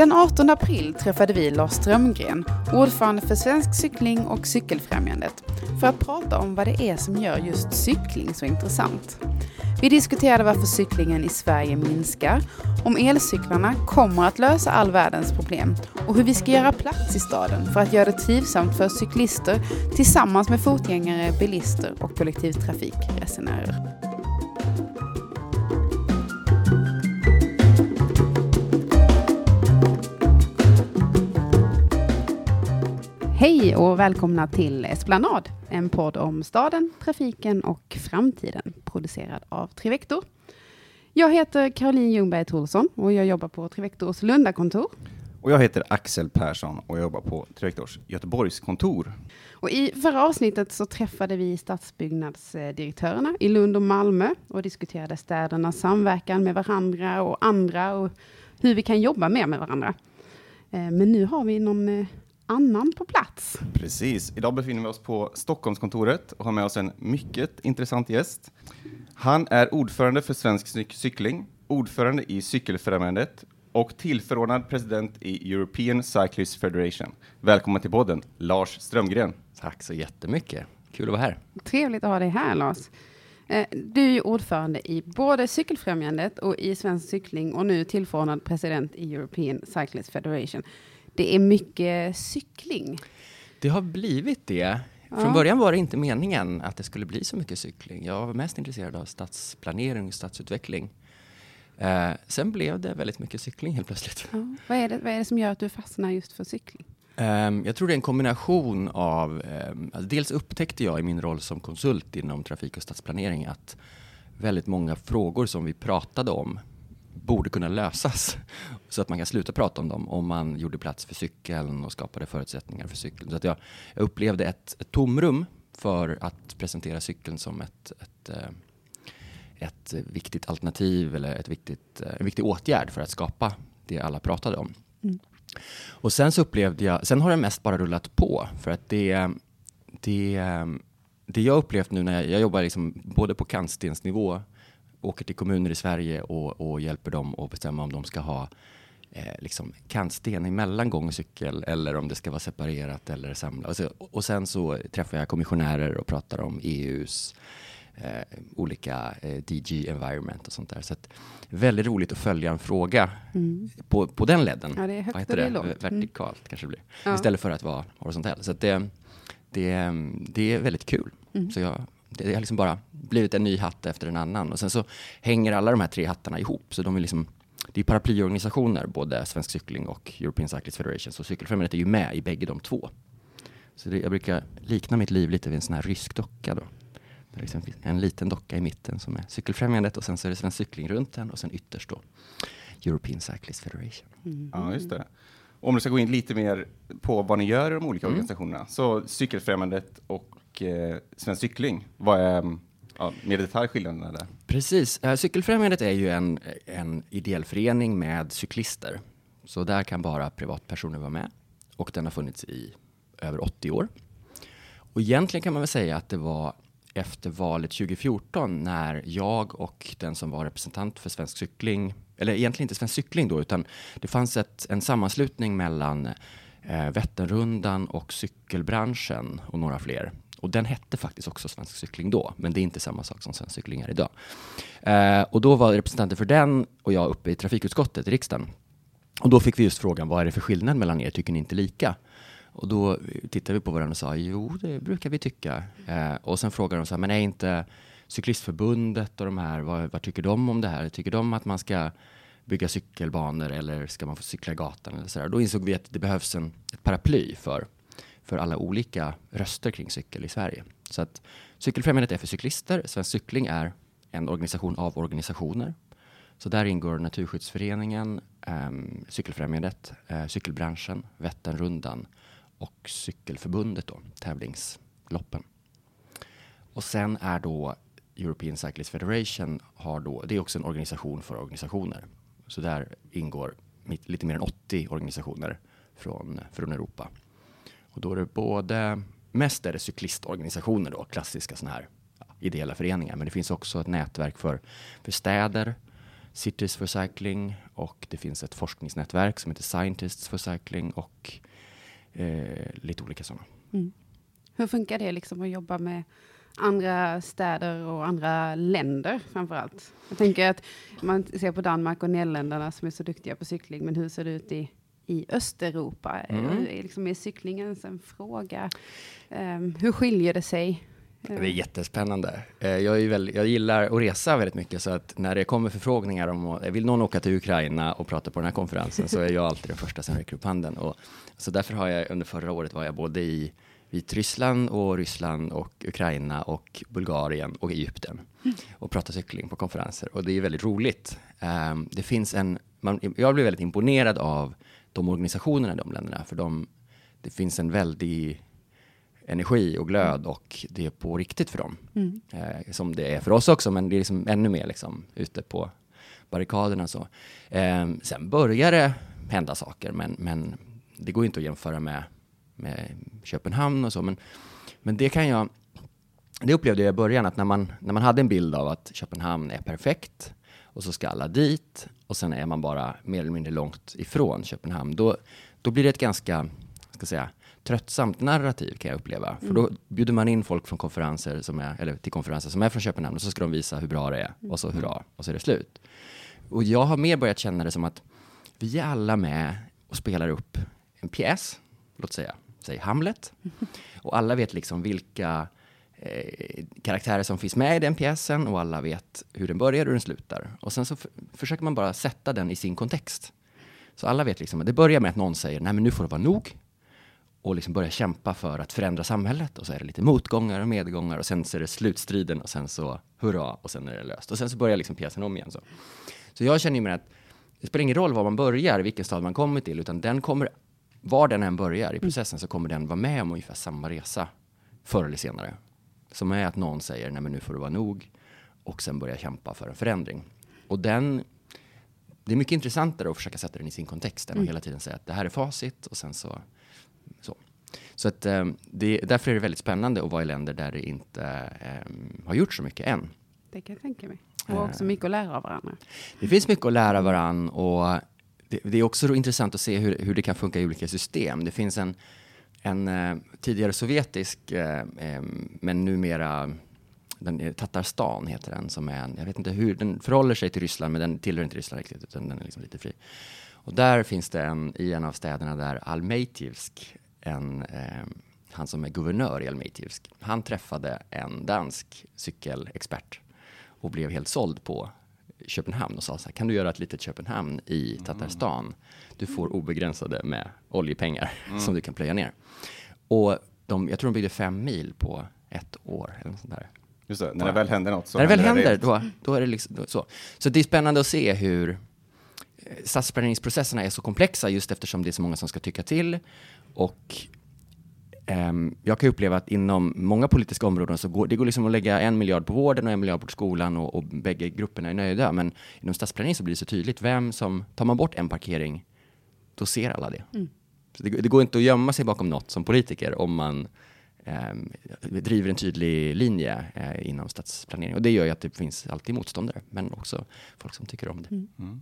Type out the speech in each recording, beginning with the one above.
Den 18 april träffade vi Lars Strömgren, ordförande för Svensk Cykling och Cykelfrämjandet, för att prata om vad det är som gör just cykling så intressant. Vi diskuterade varför cyklingen i Sverige minskar, om elcyklarna kommer att lösa all världens problem och hur vi ska göra plats i staden för att göra det trivsamt för cyklister tillsammans med fotgängare, bilister och kollektivtrafikresenärer. Hej och välkomna till Esplanad, en podd om staden, trafiken och framtiden, producerad av Trivector. Jag heter Caroline Ljungberg Troelsson och jag jobbar på Trivectors Lundakontor. Och jag heter Axel Persson och jag jobbar på Trivectors Göteborgskontor. Och I förra avsnittet så träffade vi stadsbyggnadsdirektörerna i Lund och Malmö och diskuterade städernas samverkan med varandra och andra och hur vi kan jobba mer med varandra. Eh, men nu har vi någon eh, annan på plats. Precis. Idag befinner vi oss på Stockholmskontoret och har med oss en mycket intressant gäst. Han är ordförande för Svensk Cykling, ordförande i Cykelfrämjandet och tillförordnad president i European Cyclist Federation. Välkommen till podden, Lars Strömgren. Tack så jättemycket. Kul att vara här. Trevligt att ha dig här, Lars. Eh, du är ordförande i både Cykelfrämjandet och i Svensk Cykling och nu tillförordnad president i European Cyclist Federation det är mycket cykling. Det har blivit det. Från ja. början var det inte meningen att det skulle bli så mycket cykling. Jag var mest intresserad av stadsplanering och stadsutveckling. Eh, sen blev det väldigt mycket cykling helt plötsligt. Ja. Vad, är det, vad är det som gör att du fastnar just för cykling? Um, jag tror det är en kombination av, um, alltså dels upptäckte jag i min roll som konsult inom trafik och stadsplanering att väldigt många frågor som vi pratade om borde kunna lösas så att man kan sluta prata om dem om man gjorde plats för cykeln och skapade förutsättningar för cykeln. Så att jag, jag upplevde ett, ett tomrum för att presentera cykeln som ett, ett, eh, ett viktigt alternativ eller ett viktigt, eh, en viktig åtgärd för att skapa det alla pratade om. Mm. Och sen så upplevde jag, sen har det mest bara rullat på för att det, det, det jag upplevt nu när jag, jag jobbar liksom både på kantstensnivå åker till kommuner i Sverige och, och hjälper dem att bestämma om de ska ha eh, liksom kantsten emellan gång och cykel eller om det ska vara separerat eller samlat. Och, så, och sen så träffar jag kommissionärer och pratar om EUs eh, olika eh, DG environment och sånt där. Så att, väldigt roligt att följa en fråga mm. på, på den ledden. Ja, det är högt Vad heter det? det? Vertikalt mm. kanske det blir. Ja. Istället för att vara horisontell. Så att det, det, det är väldigt kul. Mm. Så jag det har liksom bara blivit en ny hatt efter en annan. Och sen så hänger alla de här tre hattarna ihop. Så de är liksom, det är paraplyorganisationer, både Svensk Cykling och European Cyclist Federation. Så Cykelfrämjandet är ju med i bägge de två. Så det, jag brukar likna mitt liv lite vid en sån här rysk docka då. Det liksom finns en liten docka i mitten som är Cykelfrämjandet och sen så är det Svensk Cykling runt den och sen ytterst då European Cyclist Federation. Mm. Ja, just det. Om du ska gå in lite mer på vad ni gör i de olika mm. organisationerna. Så Cykelfrämjandet och och eh, Svensk Cykling. Vad är ja, mer detalj skillnaderna där? Precis. Eh, cykelfrämjandet är ju en, en ideell förening med cyklister. Så där kan bara privatpersoner vara med. Och den har funnits i över 80 år. Och egentligen kan man väl säga att det var efter valet 2014 när jag och den som var representant för Svensk Cykling, eller egentligen inte Svensk Cykling då, utan det fanns ett, en sammanslutning mellan eh, Vätternrundan och cykelbranschen och några fler och den hette faktiskt också Svensk Cykling då, men det är inte samma sak som Svensk Cykling är idag. Eh, och då var representanter för den och jag uppe i trafikutskottet i riksdagen. Och då fick vi just frågan, vad är det för skillnad mellan er? Tycker ni inte lika? Och då tittade vi på varandra och sa, jo, det brukar vi tycka. Eh, och sen frågade de så här, men är inte Cyklistförbundet och de här, vad, vad, tycker de om det här? Tycker de att man ska bygga cykelbanor eller ska man få cykla i gatan? Eller så där? Då insåg vi att det behövs en, ett paraply för för alla olika röster kring cykel i Sverige. Så att Cykelfrämjandet är för cyklister. Svensk Cykling är en organisation av organisationer. Så där ingår Naturskyddsföreningen, eh, Cykelfrämjandet, eh, cykelbranschen, Vätternrundan och Cykelförbundet, då, tävlingsloppen. Och sen är då European Cyclist Federation, har då, det är också en organisation för organisationer. Så där ingår lite mer än 80 organisationer från, från Europa. Och då är det både, mest är det cyklistorganisationer då, klassiska sådana här ideella föreningar, men det finns också ett nätverk för, för städer, Cities for Cycling och det finns ett forskningsnätverk som heter Scientists for Cycling och eh, lite olika sådana. Mm. Hur funkar det liksom att jobba med andra städer och andra länder framför allt? Jag tänker att man ser på Danmark och Nederländerna som är så duktiga på cykling, men hur ser det ut i, i Östeuropa? Mm. Är, liksom, är cyklingen en fråga? Um, hur skiljer det sig? Det är jättespännande. Eh, jag, är väl, jag gillar att resa väldigt mycket, så att när det kommer förfrågningar om vill någon åka till Ukraina och prata på den här konferensen, så är jag alltid den första som räcker upp handen. Och, så därför har jag under förra året var jag både i Vitryssland och Ryssland och Ukraina och Bulgarien och Egypten och pratade cykling på konferenser. Och det är väldigt roligt. Um, det finns en, man, jag blev väldigt imponerad av de organisationerna i de länderna, för de, det finns en väldig energi och glöd och det är på riktigt för dem. Mm. Eh, som det är för oss också, men det är liksom ännu mer liksom ute på barrikaderna. Så. Eh, sen börjar det hända saker, men, men det går inte att jämföra med, med Köpenhamn och så. Men, men det kan jag, det upplevde jag i början, att när man, när man hade en bild av att Köpenhamn är perfekt och så ska alla dit och sen är man bara mer eller mindre långt ifrån Köpenhamn, då, då blir det ett ganska, ska säga, tröttsamt narrativ kan jag uppleva. Mm. För då bjuder man in folk från konferenser som är, eller till konferenser som är från Köpenhamn och så ska de visa hur bra det är och så hurra och så är det slut. Och jag har mer börjat känna det som att vi är alla med och spelar upp en pjäs, låt säga, säg Hamlet. Och alla vet liksom vilka eh, karaktärer som finns med i den pjäsen och alla vet hur den börjar och hur den slutar. Och sen så försöker man bara sätta den i sin kontext. Så alla vet liksom att det börjar med att någon säger, nej men nu får det vara nog och liksom börjar kämpa för att förändra samhället. Och så är det lite motgångar och medgångar och sen så är det slutstriden och sen så hurra och sen är det löst. Och sen så börjar liksom pjäsen om igen. Så, så jag känner ju med att det spelar ingen roll var man börjar, vilken stad man kommer till, utan den kommer, var den än börjar i processen så kommer den vara med om ungefär samma resa förr eller senare. Som är att någon säger, nej men nu får det vara nog och sen börja kämpa för en förändring. Och den, det är mycket intressantare att försöka sätta den i sin kontext än att mm. hela tiden säga att det här är facit och sen så så, så att, um, det, därför är det väldigt spännande att vara i länder där det inte um, har gjort så mycket än. Det kan jag tänka mig. Och också mycket att lära av varandra. Det finns mycket att lära av varandra och det, det, är också intressant att se hur, hur det kan funka i olika system. Det finns en, en eh, tidigare sovjetisk, eh, eh, men numera den, eh, Tatarstan heter den, som är en, jag vet inte hur den förhåller sig till Ryssland, men den tillhör inte Ryssland riktigt, utan den är liksom lite fri. Och där finns det en, i en av städerna där Almatjivsk en, eh, han som är guvernör i Almatjivsk, han träffade en dansk cykelexpert och blev helt såld på Köpenhamn och sa så här, kan du göra ett litet Köpenhamn i. Tatarstan? Du får obegränsade med oljepengar mm. som du kan plöja ner. Och de, jag tror de byggde fem mil på ett år eller något sånt där. Just det, när det väl händer något så När det väl händer, då, då är det liksom då, så. Så det är spännande att se hur eh, stadsplaneringsprocesserna är så komplexa just eftersom det är så många som ska tycka till och jag kan uppleva att inom många politiska områden så går det går liksom att lägga en miljard på vården och en miljard på skolan och, och bägge grupperna är nöjda. Men inom stadsplanering så blir det så tydligt vem som, tar man bort en parkering, då ser alla det. Mm. det, det, går inte att gömma sig bakom något som politiker om man um, driver en tydlig linje uh, inom stadsplanering. Och det gör ju att det finns alltid motståndare, men också folk som tycker om det. Mm. Mm.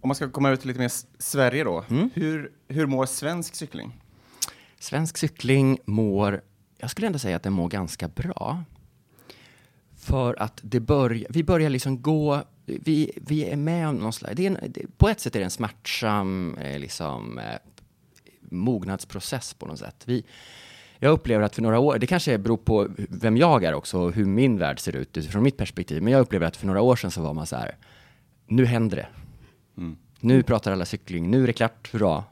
Om man ska komma över till lite mer Sverige då. Mm. Hur, hur mår svensk cykling? Svensk cykling mår, jag skulle ändå säga att den mår ganska bra. För att det börjar, vi börjar liksom gå, vi, vi är med om någon slags, det är en, det, på ett sätt är det en smärtsam eh, liksom, eh, mognadsprocess på något sätt. Vi, jag upplever att för några år, det kanske beror på vem jag är också och hur min värld ser ut utifrån mitt perspektiv, men jag upplever att för några år sedan så var man så här, nu händer det. Mm. Nu pratar alla cykling, nu är det klart, hurra.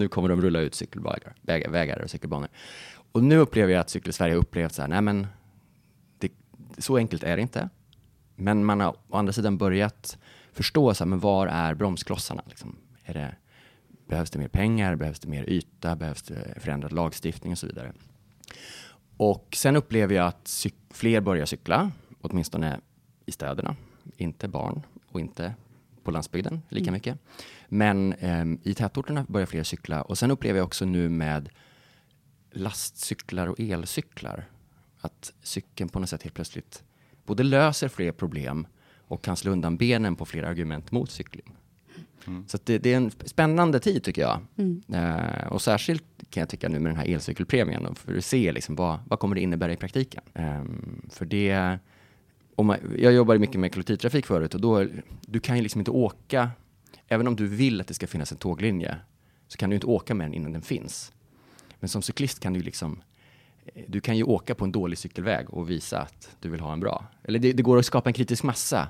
Nu kommer de rulla ut cykelvägar vägar, och cykelbanor. Och nu upplever jag att Cykel-Sverige upplevt så här, nej men det, så enkelt är det inte. Men man har å andra sidan börjat förstå, så här, men var är bromsklossarna? Liksom? Är det, behövs det mer pengar? Behövs det mer yta? Behövs det förändrad lagstiftning och så vidare? Och sen upplever jag att fler börjar cykla, åtminstone i städerna. Inte barn och inte på landsbygden lika mm. mycket. Men eh, i tätorterna börjar fler cykla och sen upplever jag också nu med lastcyklar och elcyklar att cykeln på något sätt helt plötsligt både löser fler problem och kan slå undan benen på flera argument mot cykling. Så att det, det är en spännande tid tycker jag. Eh, och särskilt kan jag tycka nu med den här elcykelpremien, för att se liksom vad, vad kommer det innebära i praktiken. Ehm, för det, om man, jag jobbade mycket med kollektivtrafik förut och då, du kan ju liksom inte åka, även om du vill att det ska finnas en tåglinje, så kan du inte åka med den innan den finns. Men som cyklist kan du liksom, eh, du kan ju åka på en dålig cykelväg och visa att du vill ha en bra. Eller det, det går att skapa en kritisk massa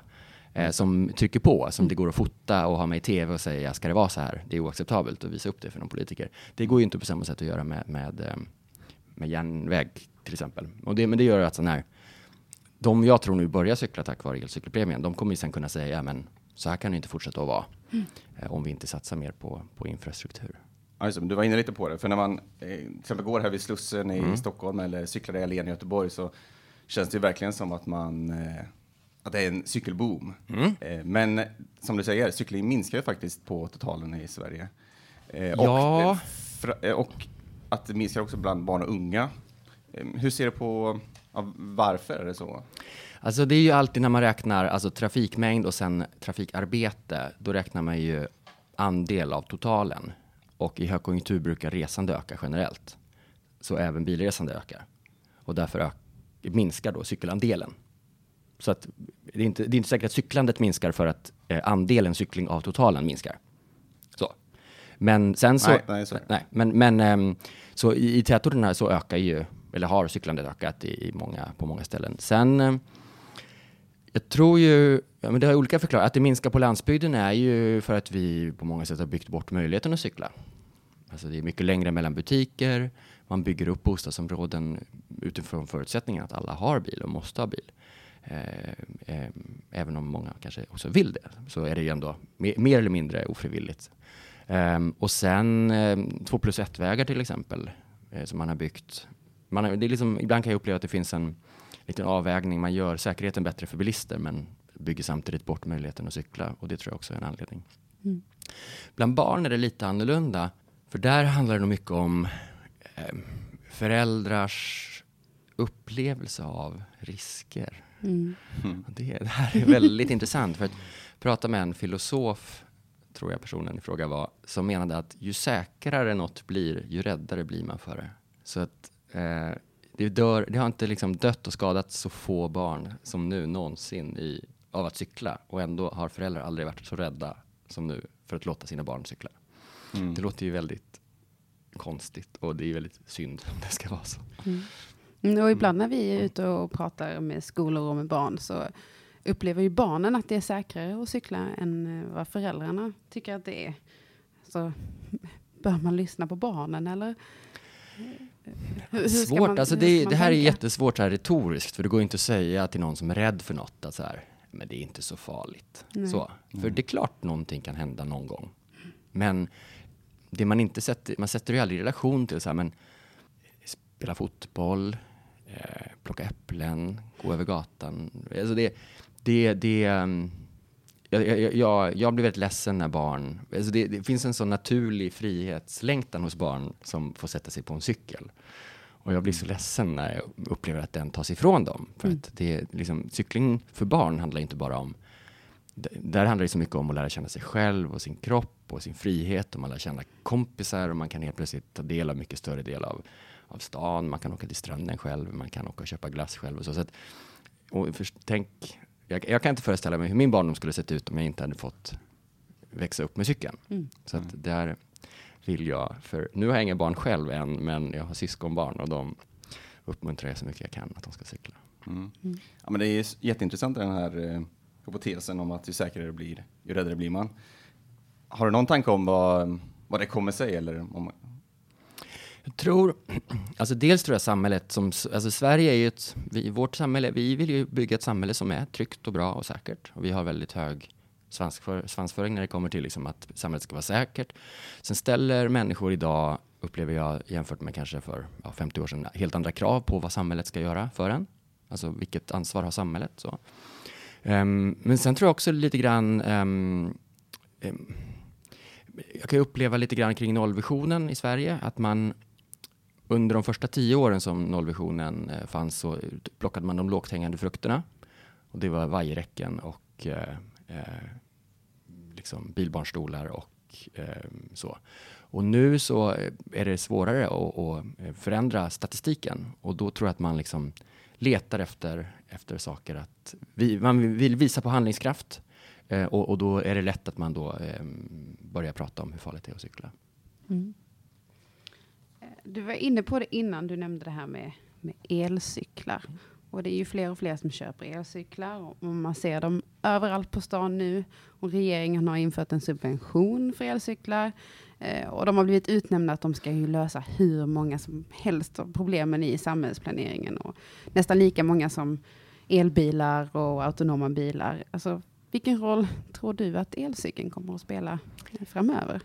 eh, som trycker på, som det går att fota och ha med i tv och säga ska det vara så här? Det är oacceptabelt och visa upp det för någon politiker. Det går ju inte på samma sätt att göra med, med, eh, med järnväg till exempel. Och det, men det gör att sån här, de jag tror nu börjar cykla tack vare elcykelpremien, de kommer ju sen kunna säga men så här kan det inte fortsätta att vara eh, om vi inte satsar mer på, på infrastruktur. Men du var inne lite på det, för när man eh, till exempel går här vid Slussen i Mm. Stockholm eller cyklar i Alen i Göteborg så känns det ju verkligen som att man eh, att det är en cykelboom. Mm. Eh, men som du säger, cykling minskar ju faktiskt på totalen i Sverige. Eh, Ja. och, och att det minskar också bland barn och unga. Hur ser du på ja, varför är det så? Alltså det är ju alltid när man räknar alltså trafikmängd och sen trafikarbete, då räknar man ju andel av totalen. Och i högkonjunktur brukar resande öka generellt. Så även bilresande ökar. Och därför ök- minskar då cykelandelen. Så att det är, inte, det är inte säkert att cyklandet minskar för att eh, andelen cykling av totalen minskar. Så. Men sen så... Nej, nej, nej men, men ehm, så i, i tätorterna så ökar ju, eller har cyklandet ökat i, i många, på många ställen. Sen, ehm, jag tror ju, ja, men det har olika förklaringar. Att det minskar på landsbygden är ju för att vi på många sätt har byggt bort möjligheten att cykla. Alltså det är mycket längre mellan butiker, man bygger upp bostadsområden utifrån förutsättningen att alla har bil och måste ha bil. Eh, eh, även om många kanske också vill det, så är det ju ändå mer, mer eller mindre ofrivilligt. Eh, och sen eh, två plus ett-vägar till exempel, eh, som man har byggt. Man har, det är liksom, ibland kan jag uppleva att det finns en liten avvägning. Man gör säkerheten bättre för bilister, men bygger samtidigt bort möjligheten att cykla. Och det tror jag också är en anledning. Bland barn är det lite annorlunda, för där handlar det nog mycket om eh, föräldrars upplevelse av risker. Och Det, det här är väldigt intressant, för att prata med en filosof, tror jag personen i fråga var, som menade att ju säkrare något blir, ju räddare blir man för det. Så att eh, det, dör, det har inte liksom dött och skadat så få barn som nu någonsin i, av att cykla. Och ändå har föräldrar aldrig varit så rädda som nu för att låta sina barn cykla. Det låter ju väldigt konstigt och det är väldigt synd om det ska vara så. Mm, Och ibland när vi är ute och pratar med skolor och med barn så upplever ju barnen att det är säkrare att cykla än eh, vad föräldrarna tycker att det är. Så bör man lyssna på barnen eller? Svårt, man- alltså det, det här är tänka? jättesvårt så här retoriskt, för det går inte att säga till någon som är rädd för något att så här, men det är inte så farligt. Nej. Så, för det är klart någonting kan hända någon gång. Men det man inte sätter, man sätter ju aldrig i relation till så här, men spela fotboll, eh, plocka äpplen, gå över gatan. Alltså det, det, det, ehm, jag, jag, jag, jag blir väldigt ledsen när barn... Alltså det, det finns en sån naturlig frihetslängtan hos barn som får sätta sig på en cykel. Och jag blir så ledsen när jag upplever att den tas ifrån dem. För att det liksom, cykling för barn handlar inte bara om... Där handlar det så mycket om att lära känna sig själv och sin kropp och sin frihet. Och man lär känna kompisar och man kan helt plötsligt ta del av mycket större del av, av stan. Man kan åka till stranden själv, man kan åka och köpa glass själv och så. så att, och för, tänk, jag, jag kan inte föreställa mig hur min barndom skulle sett ut om jag inte hade fått växa upp med cykeln. Mm. Så att där vill jag, för nu har jag inga barn själv än, men jag har syskonbarn och de uppmuntrar jag så mycket jag kan att de ska cykla. Mm. Ja, men det är jätteintressant den här eh, hypotesen om att ju säkrare det blir, ju räddare blir man. Har du någon tanke om vad, vad det kommer sig? Eller om, jag tror, alltså dels tror jag samhället som, alltså Sverige är ju ett, vi, vårt samhälle, vi vill ju bygga ett samhälle som är tryggt och bra och säkert. Och vi har väldigt hög svansför, svansföring när det kommer till liksom att samhället ska vara säkert. Sen ställer människor idag, upplever jag jämfört med kanske för ja, 50 år sedan, helt andra krav på vad samhället ska göra för en. Alltså vilket ansvar har samhället? Så. Um, men sen tror jag också lite grann um, um, jag kan uppleva lite grann kring nollvisionen i Sverige, att man under de första tio åren som nollvisionen eh, fanns så plockade man de lågt hängande frukterna. Och det var vajerräcken och eh, eh, liksom bilbarnstolar och eh, så. Och nu så eh, är det svårare att, att eh, förändra statistiken och då tror jag att man liksom letar efter, efter saker att vi, man vill visa på handlingskraft eh, och, och, då är det lätt att man då eh, börjar prata om hur farligt det är att cykla. Mm. Du var inne på det innan du nämnde det här med, med elcyklar. Och det är ju fler och fler som köper elcyklar och man ser dem överallt på stan nu. Och regeringen har infört en subvention för elcyklar. Eh, och de har blivit utnämnda att de ska ju lösa hur många som helst av problemen i samhällsplaneringen. Och nästan lika många som elbilar och autonoma bilar. Alltså, vilken roll tror du att elcykeln kommer att spela framöver?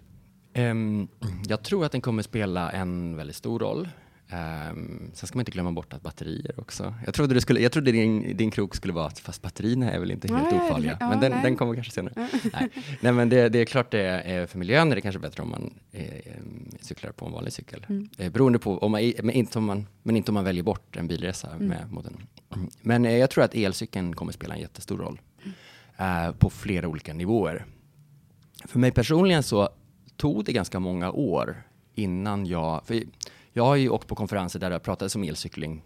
Um, jag tror att den kommer spela en väldigt stor roll. Um, sen ska man inte glömma bort att batterier också. Jag trodde, det skulle, jag trodde din, din krok skulle vara att fast batterierna är väl inte helt nej, ofarliga. Ja, men den, den, kommer kanske senare. nej. nej. men det, det, är klart det är för miljön är det kanske bättre om man eh, cyklar på en vanlig cykel. Mm. Eh, beroende på, om man, men, inte om man, men inte om man väljer bort en bilresa mm. med mot en. Men eh, jag tror att elcykeln kommer spela en jättestor roll. Mm. på flera olika nivåer. För mig personligen så tog det ganska många år innan jag... För jag har ju åkt på konferenser där det pratades om elcykling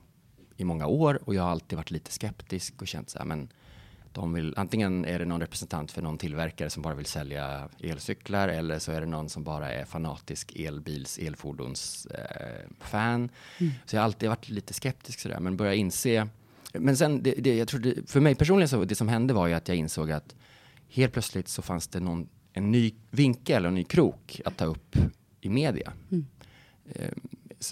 i många år och jag har alltid varit lite skeptisk och känt så här, men de vill, antingen är det någon representant för någon tillverkare som bara vill sälja elcyklar eller så är det någon som bara är fanatisk elbils, elfordons eh, fan. Mm. Så jag har alltid varit lite skeptisk sådär, men börjar inse. Men sen, det, det, jag tror det, för mig personligen så, det som hände var ju att jag insåg att helt plötsligt så fanns det någon, en ny vinkel och en ny krok att ta upp i media. Mm. Eh,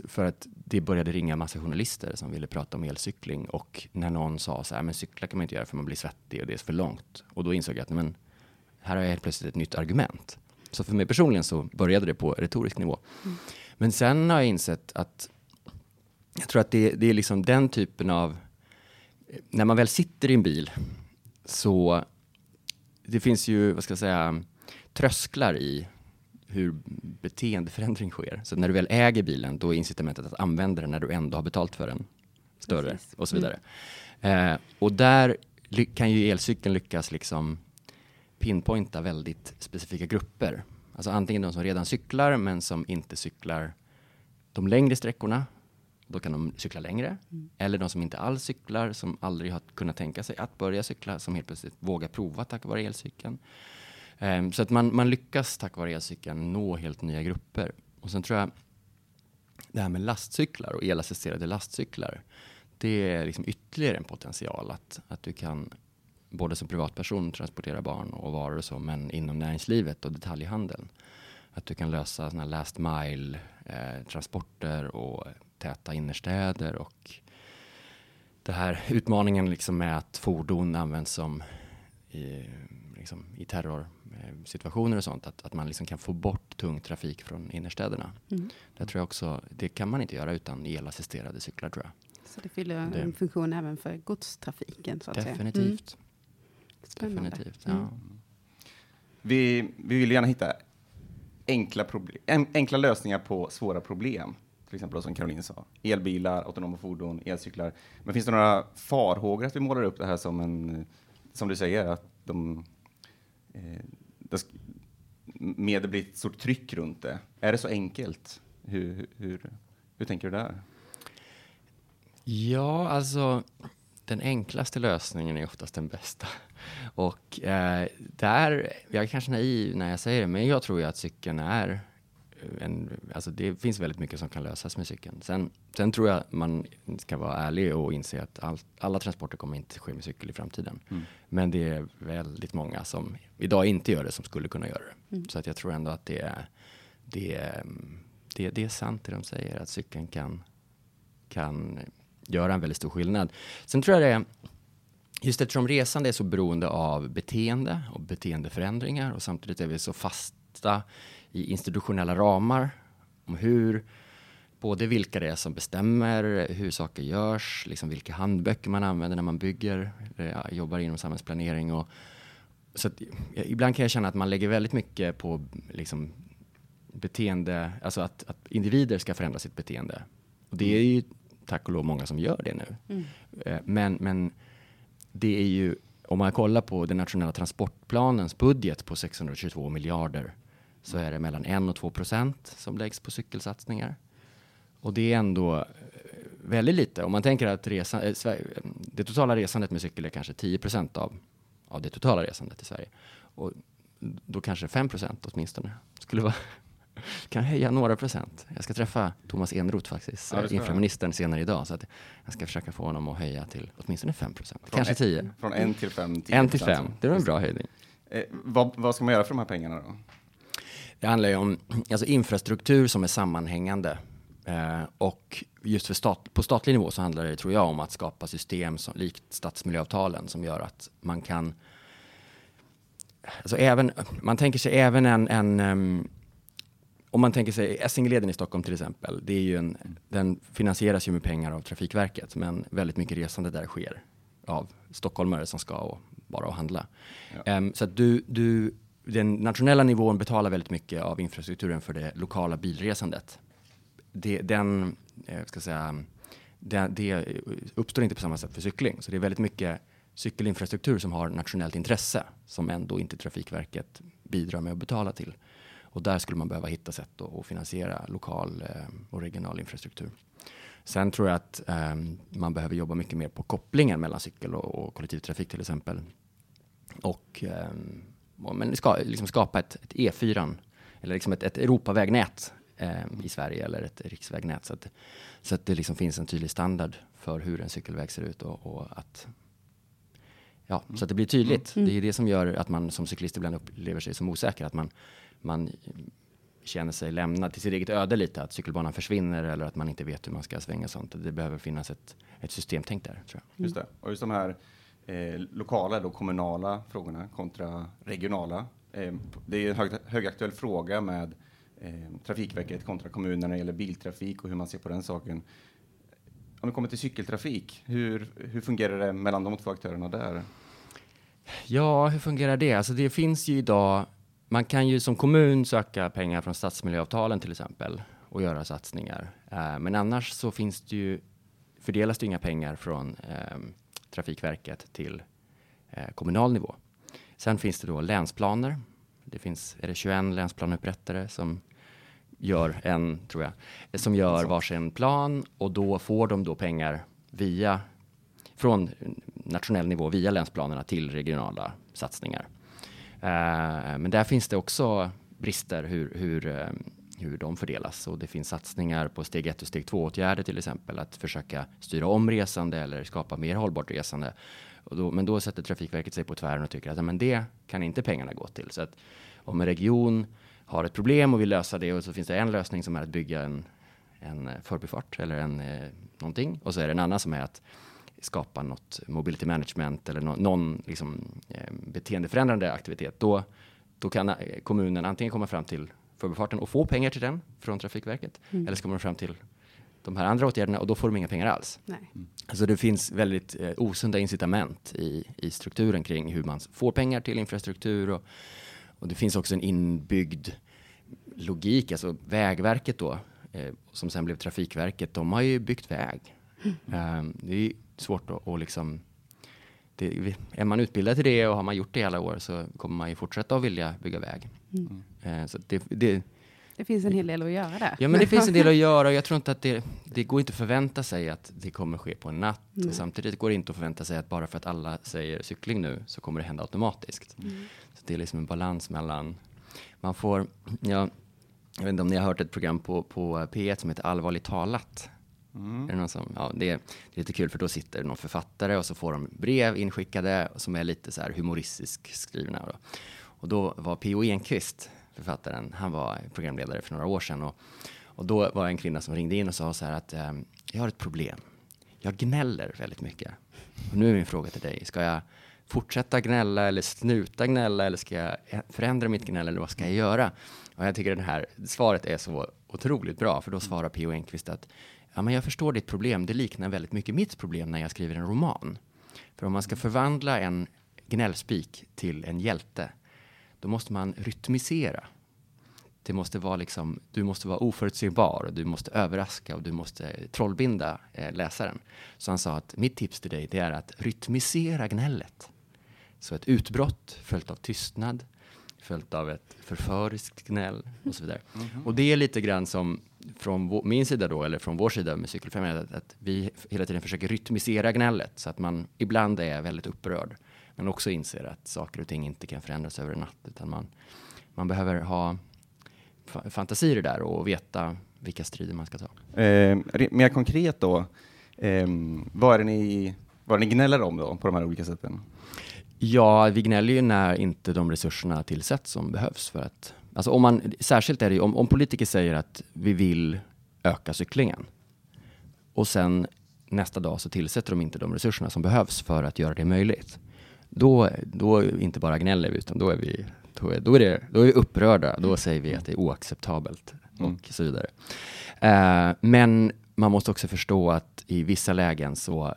för att det började ringa massa journalister som ville prata om elcykling och när någon sa så här, men cykla kan man inte göra för man blir svettig och det är för långt. Och då insåg jag att men, här har jag helt plötsligt ett nytt argument. Så för mig personligen så började det på retorisk nivå. Mm. Men sen har jag insett att jag tror att det, det är liksom den typen av, när man väl sitter i en bil så det finns ju, vad ska jag säga, trösklar i hur beteendeförändring sker. Så när du väl äger bilen, då är incitamentet att använda den när du ändå har betalt för den större Precis. och så vidare. Mm. Eh, och där kan ju elcykeln lyckas liksom pinpointa väldigt specifika grupper. Alltså antingen de som redan cyklar men som inte cyklar de längre sträckorna. Då kan de cykla längre. Mm. Eller de som inte alls cyklar, som aldrig har kunnat tänka sig att börja cykla, som helt plötsligt vågar prova tack vare elcykeln. Um, så att man, man lyckas tack vare elcykeln nå helt nya grupper. Och sen tror jag det här med lastcyklar och elassisterade lastcyklar. Det är liksom ytterligare en potential att, att du kan både som privatperson transportera barn och varor och så, men inom näringslivet och detaljhandeln. Att du kan lösa såna last mile eh, transporter och täta innerstäder och det här utmaningen liksom med att fordon används som i, liksom, i terrorsituationer och sånt, att, att man liksom kan få bort tung trafik från innerstäderna. Mm. Det tror jag också, det kan man inte göra utan elassisterade cyklar tror jag. Så det fyller det. en funktion även för godstrafiken? Så att Definitivt. Säga. Mm. Spännande. Definitivt, ja. Mm. Vi, vi vill gärna hitta enkla, problem, enkla lösningar på svåra problem. Till exempel som Caroline sa, elbilar, autonoma fordon, elcyklar. Men finns det några farhågor att vi målar upp det här som en, som du säger, att de eh, det, med det blir ett stort tryck runt det. Är det så enkelt? Hur, hur, hur tänker du där? Ja, alltså den enklaste lösningen är oftast den bästa. Och eh, där, jag är kanske naiv när jag säger det, men jag tror ju att cykeln är en, alltså det finns väldigt mycket som kan lösas med cykeln. Sen, sen tror jag man ska vara ärlig och inse att all, alla transporter kommer inte ske med cykel i framtiden. Mm. Men det är väldigt många som idag inte gör det som skulle kunna göra det. Mm. Så att jag tror ändå att det är, det, är, det, det är sant det de säger, att cykeln kan, kan göra en väldigt stor skillnad. Sen tror jag det är Just eftersom resande är så beroende av beteende och beteendeförändringar och samtidigt är vi så fasta i institutionella ramar om hur både vilka det är som bestämmer hur saker görs, liksom vilka handböcker man använder när man bygger, ja, jobbar inom samhällsplanering. Och, så att, ibland kan jag känna att man lägger väldigt mycket på liksom, beteende, alltså att, att individer ska förändra sitt beteende. Och det är ju tack och lov många som gör det nu. Mm. Eh, men, men det är ju om man kollar på den nationella transportplanens budget på 622 miljarder så är det mellan 1 och 2 procent som läggs på cykelsatsningar. Och det är ändå eh, väldigt lite. Om man tänker att resan, eh, det totala resandet med cykel är kanske 10 procent av, av det totala resandet i Sverige. Och då kanske 5 procent åtminstone skulle vara kan höja några procent. Jag ska träffa Thomas Eneroth faktiskt, ja, infraministern senare idag, så att jag ska försöka få honom att höja till åtminstone 5 procent, kanske 10. Från 1 till 5? En till 5, det var en bra höjning. Eh, vad, vad, ska man göra för de här pengarna då? Det handlar ju om alltså infrastruktur som är sammanhängande. Eh, och just för stat, på statlig nivå så handlar det, tror jag, om att skapa system som likt stadsmiljöavtalen som gör att man kan Alltså även, man tänker sig även en, en um, om man tänker sig Essingeleden i Stockholm till exempel, det är ju en, den finansieras ju med pengar av Trafikverket, men väldigt mycket resande där sker av stockholmare som ska och bara och handla. Ja. Um, så att du, du, den nationella nivån betalar väldigt mycket av infrastrukturen för det lokala bilresandet. Det, den, eh, ska säga, det, det uppstår inte på samma sätt för cykling, så det är väldigt mycket cykelinfrastruktur som har nationellt intresse som ändå inte Trafikverket bidrar med att betala till. Och där skulle man behöva hitta sätt att finansiera lokal eh, och regional infrastruktur. Sen tror jag att eh, man behöver jobba mycket mer på kopplingen mellan cykel och, och kollektivtrafik till exempel. Och, eh, men ska, liksom skapa ett, ett E4, eller liksom ett, ett Europavägnät eh, i Sverige eller ett riksvägnät så att, så att det liksom finns en tydlig standard för hur en cykelväg ser ut och, och att Ja, så att det blir tydligt. Mm. Det är det som gör att man som cyklist ibland upplever sig som osäker. Att man, man känner sig lämnad till sitt eget öde lite, att cykelbanan försvinner eller att man inte vet hur man ska svänga sånt. Det behöver finnas ett, ett systemtänk där, tror jag. Just det. Och just de här eh, lokala, då, kommunala frågorna kontra regionala. Eh, det är en hög, högaktuell fråga med eh, Trafikverket kontra kommunerna när det gäller biltrafik och hur man ser på den saken. Om vi kommer till cykeltrafik, hur, hur fungerar det mellan de två aktörerna där? Ja, hur fungerar det? Alltså det finns ju idag man kan ju som kommun söka pengar från stadsmiljöavtalen till exempel och göra satsningar. Eh, men annars så finns det ju, fördelas det inga pengar från ehm, Trafikverket till uh, kommunal nivå. Sen finns det då länsplaner. Det finns, är det 21 länsplaneupprättare som gör en, tror jag, som gör varsin plan och då får de då pengar via, från nationell nivå via länsplanerna till regionala satsningar. Eh, men där finns det också brister hur, hur, eh, hur de fördelas och det finns satsningar på steg 1 och steg 2 åtgärder till exempel att försöka styra om resande eller skapa mer hållbart resande. Då, men då sätter Trafikverket sig på tvären och tycker att men det kan inte pengarna gå till. Så att om en region har ett problem och vill lösa det och så finns det en lösning som är att bygga en, en eh, förbifart eller en, eh, någonting och så är det en annan som är att skapa något mobility management eller no, någon liksom, eh, beteendeförändrande aktivitet, då, då kan eh, kommunen antingen komma fram till förbifarten och få pengar till den från Trafikverket, mm. eller så kommer de fram till de här andra åtgärderna och då får de inga pengar alls. Nej. Mm. Alltså det finns väldigt eh, osunda incitament i, i strukturen kring hur man får pengar till infrastruktur och, och det finns också en inbyggd logik, alltså Vägverket då, eh, som sen blev Trafikverket, de har ju byggt väg. Mm. Um, det är svårt att, att liksom det, är man utbildad till det och har man gjort det i alla år så kommer man ju fortsätta att vilja bygga väg. Mm. Uh, så det, det, det finns en hel del att göra där. Ja, men det finns en del att göra och jag tror inte att det, det går inte att förvänta sig att det kommer ske på en natt. Mm. Samtidigt går det inte att förvänta sig att bara för att alla säger cykling nu så kommer det hända automatiskt. Mm. Så det är liksom en balans mellan, man får, ja, jag vet inte om ni har hört ett program på, på P1 som heter Allvarligt talat. Mm. Är det, någon som, ja, det, är, det är lite kul för då sitter någon författare och så får de brev inskickade som är lite så här humoristiskt skrivna. Då. Och då var P.O. Enquist, författaren, han var programledare för några år sedan. Och, och då var det en kvinna som ringde in och sa så här att eh, jag har ett problem. Jag gnäller väldigt mycket. Och nu är min fråga till dig, ska jag fortsätta gnälla eller snuta gnälla eller ska jag förändra mitt gnäll eller vad ska jag göra? Och jag tycker det här svaret är så otroligt bra, för då svarar P.O. Enquist att ja, men jag förstår ditt problem, det liknar väldigt mycket mitt problem när jag skriver en roman. För om man ska förvandla en gnällspik till en hjälte, då måste man rytmisera. Det måste vara liksom, du måste vara oförutsägbar, du måste överraska och du måste trollbinda eh, läsaren. Så han sa att mitt tips till dig det är att rytmisera gnället. Så ett utbrott följt av tystnad, följt av ett förföriskt gnäll och så vidare. Mhm. Och det är lite grann som från vår, min sida då, eller från vår sida med Cykelfrämjandet, att, att vi hela tiden försöker rytmisera gnället så att man ibland är väldigt upprörd, men också inser att saker och ting inte kan förändras över en natt, utan man, man behöver ha fa- fantasi i det där och veta vilka strider man ska ta. Eh, mer konkret då, eh, vad, är det ni, vad är det ni gnäller om då, på de här olika sätten? Ja, vi gnäller ju när inte de resurserna tillsätts som behövs för att, alltså om man, särskilt är det ju om, om politiker säger att vi vill öka cyklingen och sen nästa dag så tillsätter de inte de resurserna som behövs för att göra det möjligt. Då, då inte bara gnäller vi, utan då är vi, då är, då är, det, då är vi upprörda. Då säger vi att det är oacceptabelt Mm. och så vidare. Eh, men man måste också förstå att i vissa lägen så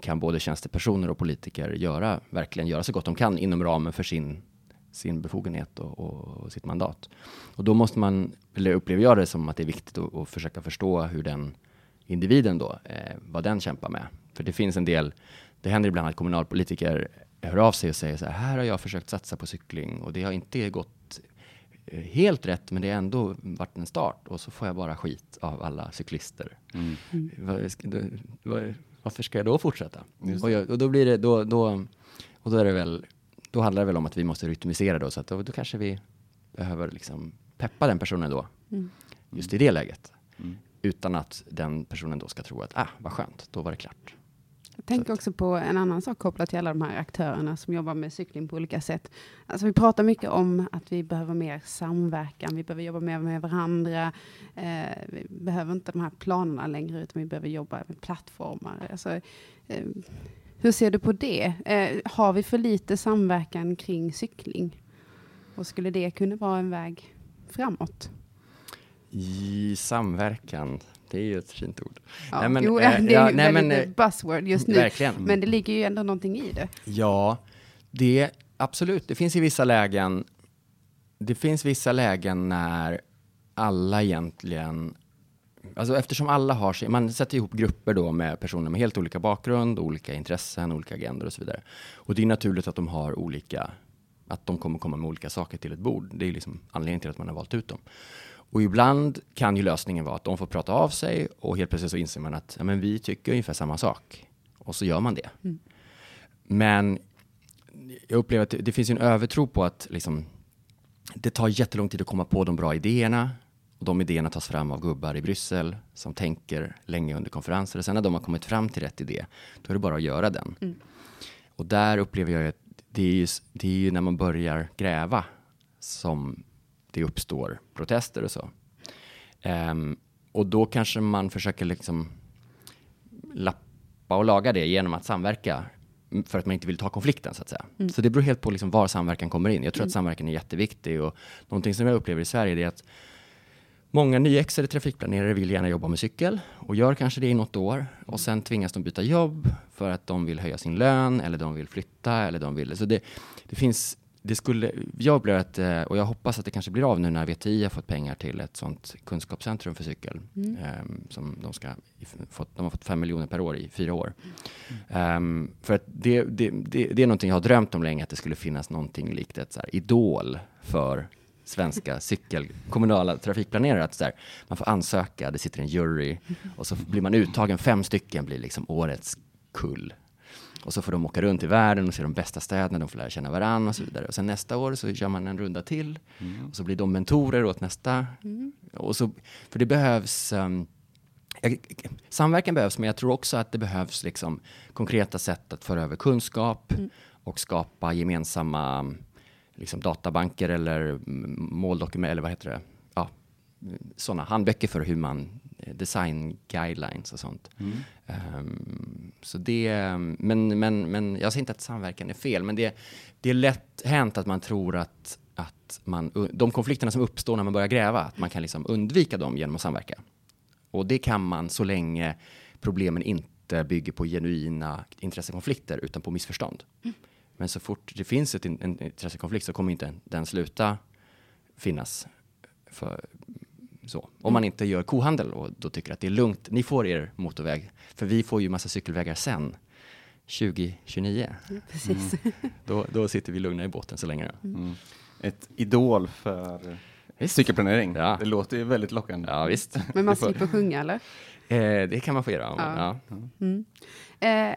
kan både tjänstepersoner och politiker göra, verkligen göra så gott de kan inom ramen för sin, sin befogenhet och, och sitt mandat. Och då måste man, eller upplever jag det som att det är viktigt att, att försöka förstå hur den individen då, eh, vad den kämpar med. För det finns en del, det händer ibland att kommunalpolitiker hör av sig och säger så här, här har jag försökt satsa på cykling och det har inte gått eh, helt rätt, men det har ändå varit en start och så får jag bara skit av alla cyklister. Vad ska- då- vad- Varför ska jag då fortsätta? Just Och, jag, och då blir det, då, då, och då är det väl, då handlar det väl om att vi måste rytmisera då, så att då, då kanske vi behöver liksom peppa den personen då, just i det läget. Mm. Utan att den personen då ska tro att, ah, vad skönt, då var det klart. Jag tänker också på en annan sak kopplat till alla de här aktörerna som jobbar med cykling på olika sätt. Alltså vi pratar mycket om att vi behöver mer samverkan, vi behöver jobba mer med varandra. Eh, vi behöver inte de här planerna längre, utan vi behöver jobba med plattformar. Alltså, eh, hur ser du på det? Eh, har vi för lite samverkan kring cykling? Och skulle det kunna vara en väg framåt? I samverkan, det är ju ett fint ord. Ja, Nej, men, jo, eh, det är ju nej, väldigt men, eh, buzzword just nu. Verkligen. Men det ligger ju ändå någonting i det. Ja, det absolut. Det finns i vissa lägen. Det finns vissa lägen när alla egentligen, alltså eftersom alla har sig, man sätter ihop grupper då med personer med helt olika bakgrund, olika intressen, olika agendor och så vidare. Och det är naturligt att de har olika, att de kommer komma med olika saker till ett bord. Det är liksom anledningen till att man har valt ut dem. Och ibland kan ju lösningen vara att de får prata av sig och helt plötsligt så inser man att ja, men vi tycker ungefär samma sak. Och så gör man det. Men jag upplever att det, det finns en övertro på att liksom, det tar jättelång tid att komma på de bra idéerna. Och de idéerna tas fram av gubbar i Bryssel som tänker länge under konferenser. Och sen när de har kommit fram till rätt idé, då är det bara att göra den. Och där upplever jag att det är, ju, det är ju när man börjar gräva som det uppstår protester och så. Ehm, och då kanske man försöker liksom lappa och laga det genom att samverka mm, för att man inte vill ta konflikten så att säga. Så det beror helt på liksom var samverkan kommer in. Jag tror att samverkan är jätteviktig och någonting som jag upplever i Sverige är att Många nyexade trafikplanerare vill gärna jobba med cykel och gör kanske det i något år och sen tvingas de byta jobb för att de vill höja sin lön eller de vill flytta eller de vill. Så det, det finns, det skulle, jag upplever att, eh, och jag hoppas att det kanske blir av nu när VTI har fått pengar till ett sånt kunskapscentrum för cykel. ehm, som de, ska, fått, de har fått fem miljoner per år i fyra år. Ehm, för att det, det, det, det är någonting jag har drömt om länge, att det skulle finnas någonting likt ett så här, idol för svenska cykel, kommunala trafikplanerare. Att så här, man får ansöka, det sitter en jury och så blir man uttagen, fem stycken blir liksom årets kull. Och så får de åka runt i världen och se de bästa städerna, de får lära känna varandra och så vidare. Och sen nästa år så gör man en runda till och så blir de mentorer åt nästa. Och så, för det behövs um, jag, samverkan behövs, men jag tror också att det behövs liksom konkreta sätt att föra över kunskap och skapa gemensamma liksom databanker eller mm, måldokument, eller vad heter det? Ja, sådana handböcker för hur man design guidelines och sånt. Ehm, så det, men, men, men jag säger inte att samverkan är fel, men det, det är lätt hänt att man tror att, att man, de konflikterna som uppstår när man börjar gräva, att man kan liksom undvika dem genom att samverka. Och det kan man så länge problemen inte bygger på genuina intressekonflikter utan på missförstånd. Men så fort det finns ett, en intressekonflikt så kommer inte den sluta finnas. För, så. Om man inte gör kohandel och då tycker att det är lugnt, ni får er motorväg, för vi får ju massa cykelvägar sen. 2029. Precis. Då, då sitter vi lugna i båten så länge. Mm. Ett idol för Visst. cykelplanering. Ja. Det låter ju väldigt lockande. Ja, visst. Men man slipper sjunga eller? Eh, det kan man få göra. Ja. Ja. Mm. Eh,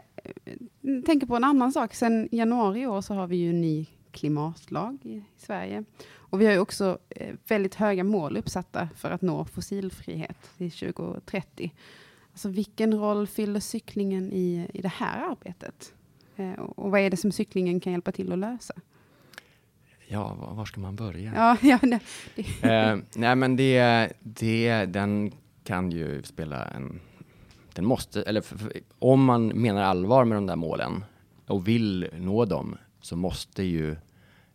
tänker på en annan sak. Sen januari i år så har vi ju en ny klimatlag i Sverige. Och vi har ju också eh, väldigt höga mål uppsatta för att nå fossilfrihet till 2030. Alltså vilken roll fyller cyklingen i, i det här arbetet? Eh, och, vad är det som cyklingen kan hjälpa till att lösa? ja, var, var ska man börja? Ja, ja, det, Eh, nej, men det, det, den kan ju spela en... Den måste, eller för, för, om man menar allvar med de där målen och vill nå dem så måste ju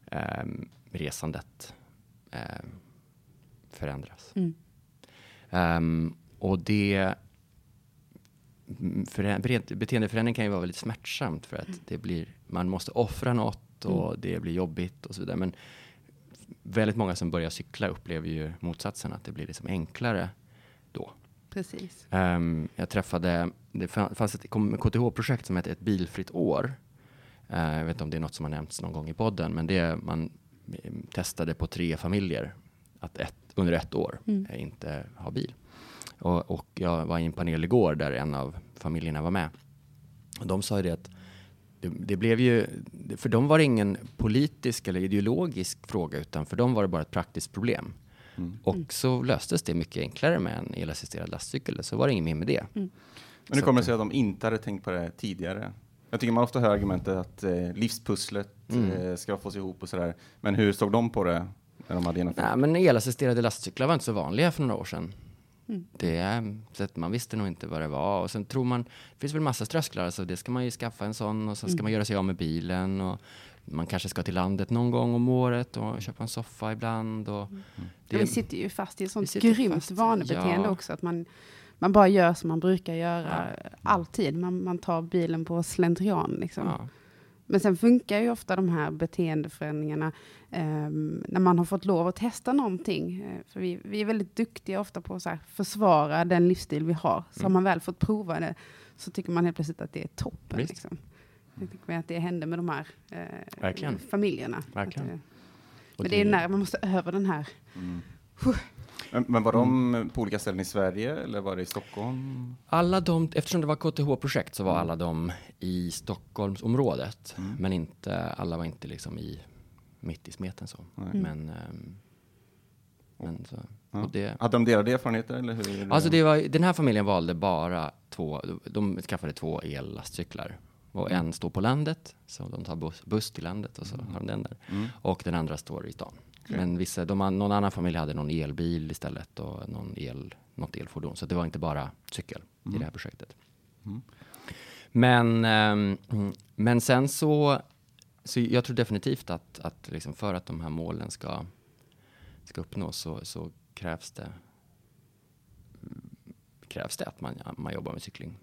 eh, resandet eh, förändras. Mm. Ehm, och det... mm, För, beteendeförändring kan ju vara väldigt smärtsamt för att det blir, man måste offra något och det blir jobbigt och så vidare. Men väldigt många som börjar cykla upplever ju motsatsen, att det blir liksom enklare då. precis. Ehm, jag träffade, det fa- fanns ett KTH-projekt som hette Ett bilfritt år. Eh, jag vet inte om det är något som har nämnts någon gång i podden, men det man eh, testade på tre familjer att ett, under ett år Mm. eh, inte ha bil. Och, och jag var i en panel igår där en av familjerna var med. Och de sa ju det att det, det blev ju, för dem var det ingen politisk eller ideologisk fråga, utan för dem var det bara ett praktiskt problem. Mm. Och så löstes det mycket enklare med en elassisterad lastcykel, så var det inget mer med det. Men hur kommer det att- sig att de inte hade tänkt på det tidigare? Jag tycker man ofta hör argumentet att eh, livspusslet Mm. eh, ska fås ihop och sådär. Men hur såg de på det när de hade genomfört Nej, men elassisterade lastcyklar var inte så vanliga för några år sedan. Mm. Det, är- så att man visste nog inte vad det var. Och sen tror man, det finns väl massa trösklar, alltså det ska man ju skaffa en sån och så ska Mm. man göra sig av med bilen. Och man kanske ska till landet någon gång om året och köpa en soffa ibland. Och Ja, det, vi sitter ju fast i ett sånt grymt fast, vanebeteende ja. också. Att man, man bara gör som man brukar göra alltid. Man, man tar bilen på slentrian. Liksom. ja, Men sen funkar ju ofta de här beteendeförändringarna ehm, när man har fått lov att testa någonting. Eh, för vi, vi är väldigt duktiga ofta på att försvara den livsstil vi har. Så har Mm. man väl fått prova det så tycker man helt plötsligt att det är toppen. Visst. Liksom. Jag tycker att det hände med de här eh, Verkligen. familjerna. Verkligen. Eh, och men det är när man måste över den här Mm. Men, var de på olika ställen i Sverige eller var det i Stockholm? Alla de, eftersom det var KTH-projekt så var alla de i Stockholmsområdet. Mm. Men inte, alla var inte liksom i, mitt i smeten så. Mm. Men, ehm, men så, Ja. det, Hade de delade erfarenheter eller hur? Alltså det var, den här familjen valde bara två, de skaffade två ellastcyklar. Och en står på landet, så de tar buss, buss till landet och så har de den där. Mm. Och den andra står i stan. Okej. Men vissa, de, någon annan familj hade någon elbil istället och någon el, något elfordon. Så det var inte bara cykel i Mm. det här projektet. Mm. Men, mm, men sen så, så jag tror definitivt att, att liksom för att de här målen ska, ska uppnås så, så krävs det krävs det att man, man jobbar med cykling.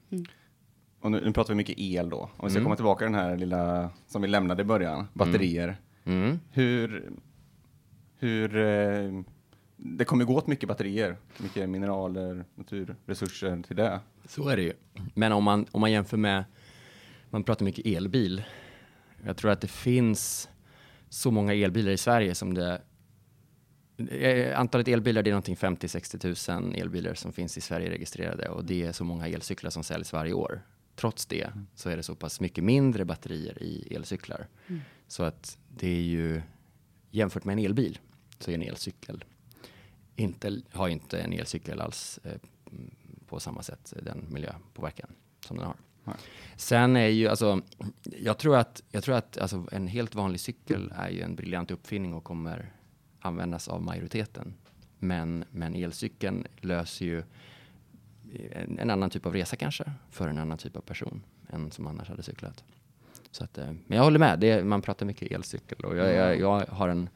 Och nu, nu pratar vi mycket el då. Om vi ska Mm. komma tillbaka till den här lilla som vi lämnade i början, batterier. Mm. Hur, hur, eh, det kommer gå åt mycket batterier, mycket mineraler, naturresurser till det. Så är det ju. Men om man, om man jämför med, man pratar mycket elbil. Jag tror att det finns så många elbilar i Sverige som det eh, Antalet elbilar det är någonting 50-60 000 elbilar som finns i Sverige registrerade och det är så många elcyklar som säljs varje år. Trots det så är det så pass mycket mindre batterier i elcyklar. Så att det är ju jämfört med en elbil så är en elcykel inte, har inte en elcykel alls eh, mm, på samma sätt den miljöpåverkan som den har. Nej. Sen är ju alltså, jag tror att, jag tror att alltså, en helt vanlig cykel är ju en briljant uppfinning och kommer användas av majoriteten. Men, men elcykeln löser ju en, en annan typ av resa kanske för en annan typ av person än som annars hade cyklat. Så att, eh, men jag håller med, det, man pratar mycket elcykel och jag, jag, jag har en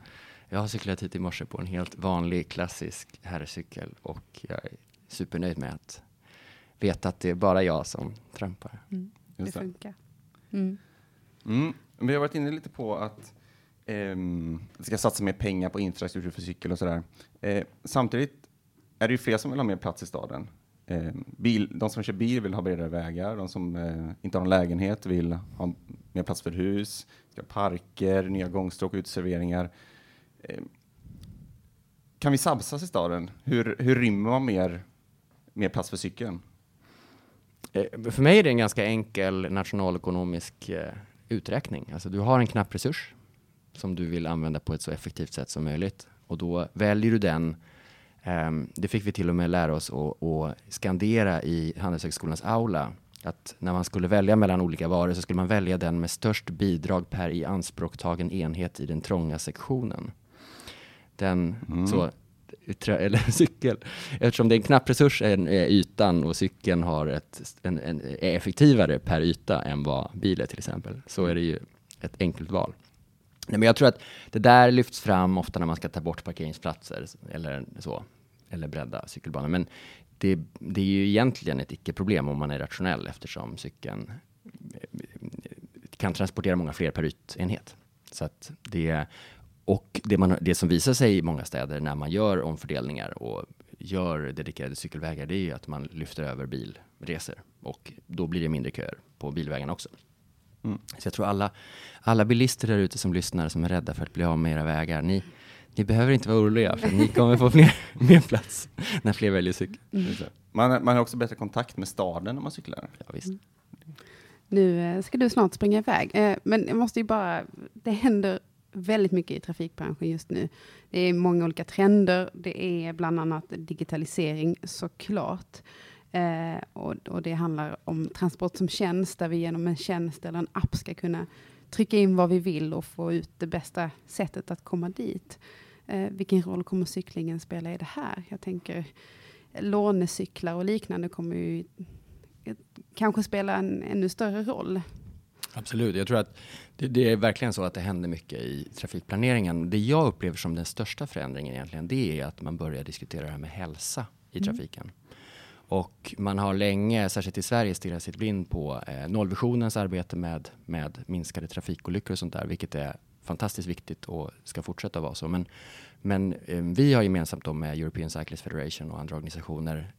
jag har cyklat hit i morse på en helt vanlig klassisk herrcykel och jag är supernöjd med att veta att det är bara jag som trampar. Mm, det funkar. Mm. Mm. Vi har varit inne lite på att det ska satsa mer pengar på infrastruktur för cykel och sådär. Eh, samtidigt är det ju fler som vill ha mer plats i staden. Eh, bil, de som kör bil vill ha bredare vägar, de som eh, inte har någon lägenhet vill ha mer plats för hus, parker, nya gångstråk, uteserveringar. Eh, kan vi samsas i staden? Hur, hur rymmer man mer, mer plats för cykeln? Eh, för mig är det en ganska enkel nationalekonomisk eh, uträkning. Alltså du har en knapp resurs som du vill använda på ett så effektivt sätt som möjligt och då väljer du den ehm, det fick vi till och med lära oss att skandera i Handelshögskolans aula. Att när man skulle välja mellan olika varor så skulle man välja den med störst bidrag per i anspråktagen enhet i den trånga sektionen. Den, mm. så, eller cykel. Eftersom det är en knapp resurs är, är ytan och cykeln har ett, en, en, är effektivare per yta än vad bilen till exempel, så är det ju ett enkelt val. Nej, men jag tror att det där lyfts fram ofta när man ska ta bort parkeringsplatser eller så, eller bredda cykelbanor. Men det, det är ju egentligen ett icke-problem om man är rationell eftersom cykeln eh, kan transportera många fler per ytenhet. Så att det, och det, man, det som visar sig i många städer när man gör omfördelningar och gör dedikerade cykelvägar, det är ju att man lyfter över bilresor och då blir det mindre köer på bilvägarna också. Mm. Så jag tror alla, alla bilister där ute som lyssnar som är rädda för att bli av med era vägar, ni, ni behöver inte vara oroliga för ni kommer få fler, mer plats när fler väljer cykel. Mm. Man, man har också bättre kontakt med staden när man cyklar. Ja, visst. Mm. Nu eh, ska du snart springa iväg, eh, men jag måste ju bara, det händer väldigt mycket i trafikbranschen just nu. Det är många olika trender. Det är bland annat digitalisering såklart. Eh, och, och, det handlar om transport som tjänst, där vi genom en tjänst eller en app ska kunna trycka in vad vi vill och få ut det bästa sättet att komma dit. Eh, vilken roll kommer cyklingen spela i det här? Jag tänker lånecyklar och liknande kommer ju kanske spela en ännu större roll. Absolut, jag tror att det, det, är verkligen så att det händer mycket i trafikplaneringen. Det jag upplever som den största förändringen egentligen, det är att man börjar diskutera det här med hälsa i mm. trafiken. Och man har länge, särskilt i Sverige, stirrat sitt blind på eh, nollvisionens arbete med, med minskade trafikolyckor och sånt där, vilket är fantastiskt viktigt och ska fortsätta vara så. Men, men eh, vi har gemensamt då med European Cyclist Federation och andra organisationer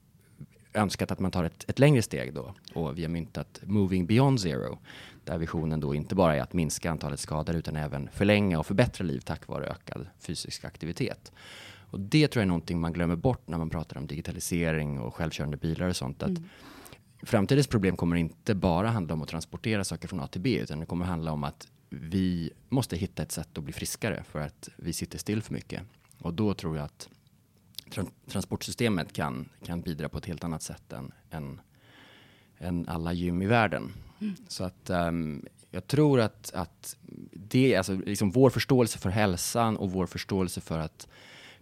önskat att man tar ett, ett längre steg då och vi har myntat Moving Beyond Zero där visionen då inte bara är att minska antalet skador utan även förlänga och förbättra liv tack vare ökad fysisk aktivitet. Och det tror jag är någonting man glömmer bort när man pratar om digitalisering och självkörande bilar och sånt. Att mm. Framtidens problem kommer inte bara handla om att transportera saker från A till B, utan det kommer handla om att vi måste hitta ett sätt att bli friskare för att vi sitter still för mycket. Och då tror jag att tra transportsystemet kan, kan bidra på ett helt annat sätt än, än, än alla gym i världen. Mm. Så att um, jag tror att, att det, alltså liksom vår förståelse för hälsan och vår förståelse för att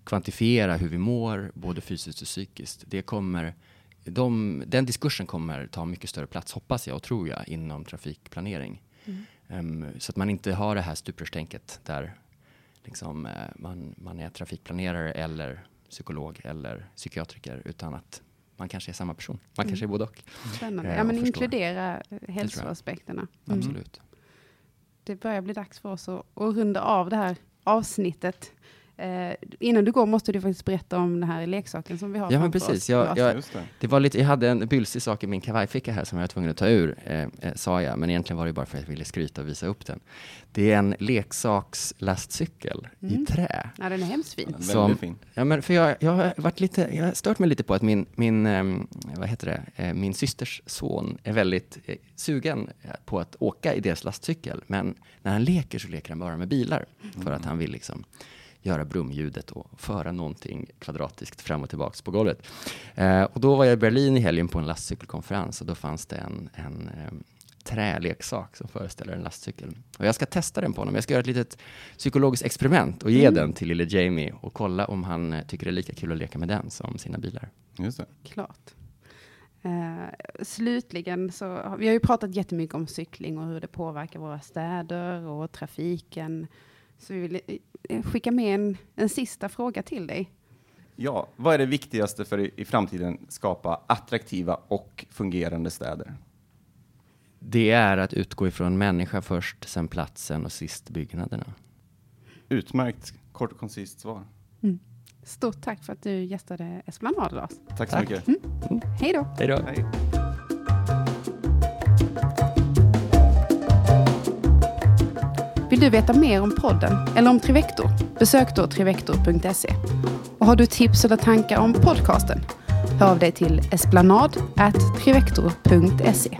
kvantifiera hur vi mår, både fysiskt och psykiskt. Det kommer, de, den diskursen kommer ta mycket större plats, hoppas jag och tror jag, inom trafikplanering. Mm. Um, så att man inte har det här stuprörstänket där liksom, uh, man, man är trafikplanerare eller psykolog eller psykiatriker, utan att man kanske är samma person. Man mm. kanske är både och. Spännande. Uh, ja, men inkludera hälsoaspekterna. Mm. Absolut. Det börjar bli dags för oss att, att runda av det här avsnittet. Eh, innan du går måste du faktiskt berätta om den här leksaken som vi har Ja, men precis. Jag, jag, det. var lite, jag hade en bylsig sak i min kavajficka här som jag var tvungen att ta ur, eh, eh, sa jag, men egentligen var det bara för att jag ville skryta och visa upp den. Det är en leksakslastcykel mm. i trä. Ja, den är hemskt fin. Som, väldigt fin. Ja, men för jag, jag har varit lite, jag har stört mig lite på att min, min, eh, vad heter det, eh, min systers son är väldigt eh, sugen på att åka i deras lastcykel, men när han leker så leker han bara med bilar, mm. för att han vill liksom göra brumljudet och föra någonting kvadratiskt fram och tillbaks på golvet. Eh, och då var jag i Berlin i helgen på en lastcykelkonferens och då fanns det en, en eh, träleksak som föreställer en lastcykel. Och jag ska testa den på honom. Jag ska göra ett litet psykologiskt experiment och ge mm. den till lille Jamie och kolla om han eh, tycker det är lika kul att leka med den som sina bilar. Just det. Klart. Uh, slutligen så, vi har ju pratat jättemycket om cykling och hur det påverkar våra städer och trafiken. Så vi vill skicka med en, en sista fråga till dig. Ja, vad är det viktigaste för i, i framtiden skapa attraktiva och fungerande städer? Det är att utgå ifrån människa först, sen platsen och sist byggnaderna. Utmärkt kort och koncist svar. Mm. Stort tack för att du gästade Esplanad, Lars. Tack så Tack. mycket. Hej då. Hej då. Vill du veta mer om podden eller om Trivector? Besök då trivector.se. Och har du tips eller tankar om podcasten? Hör av dig till esplanad.trivector.se.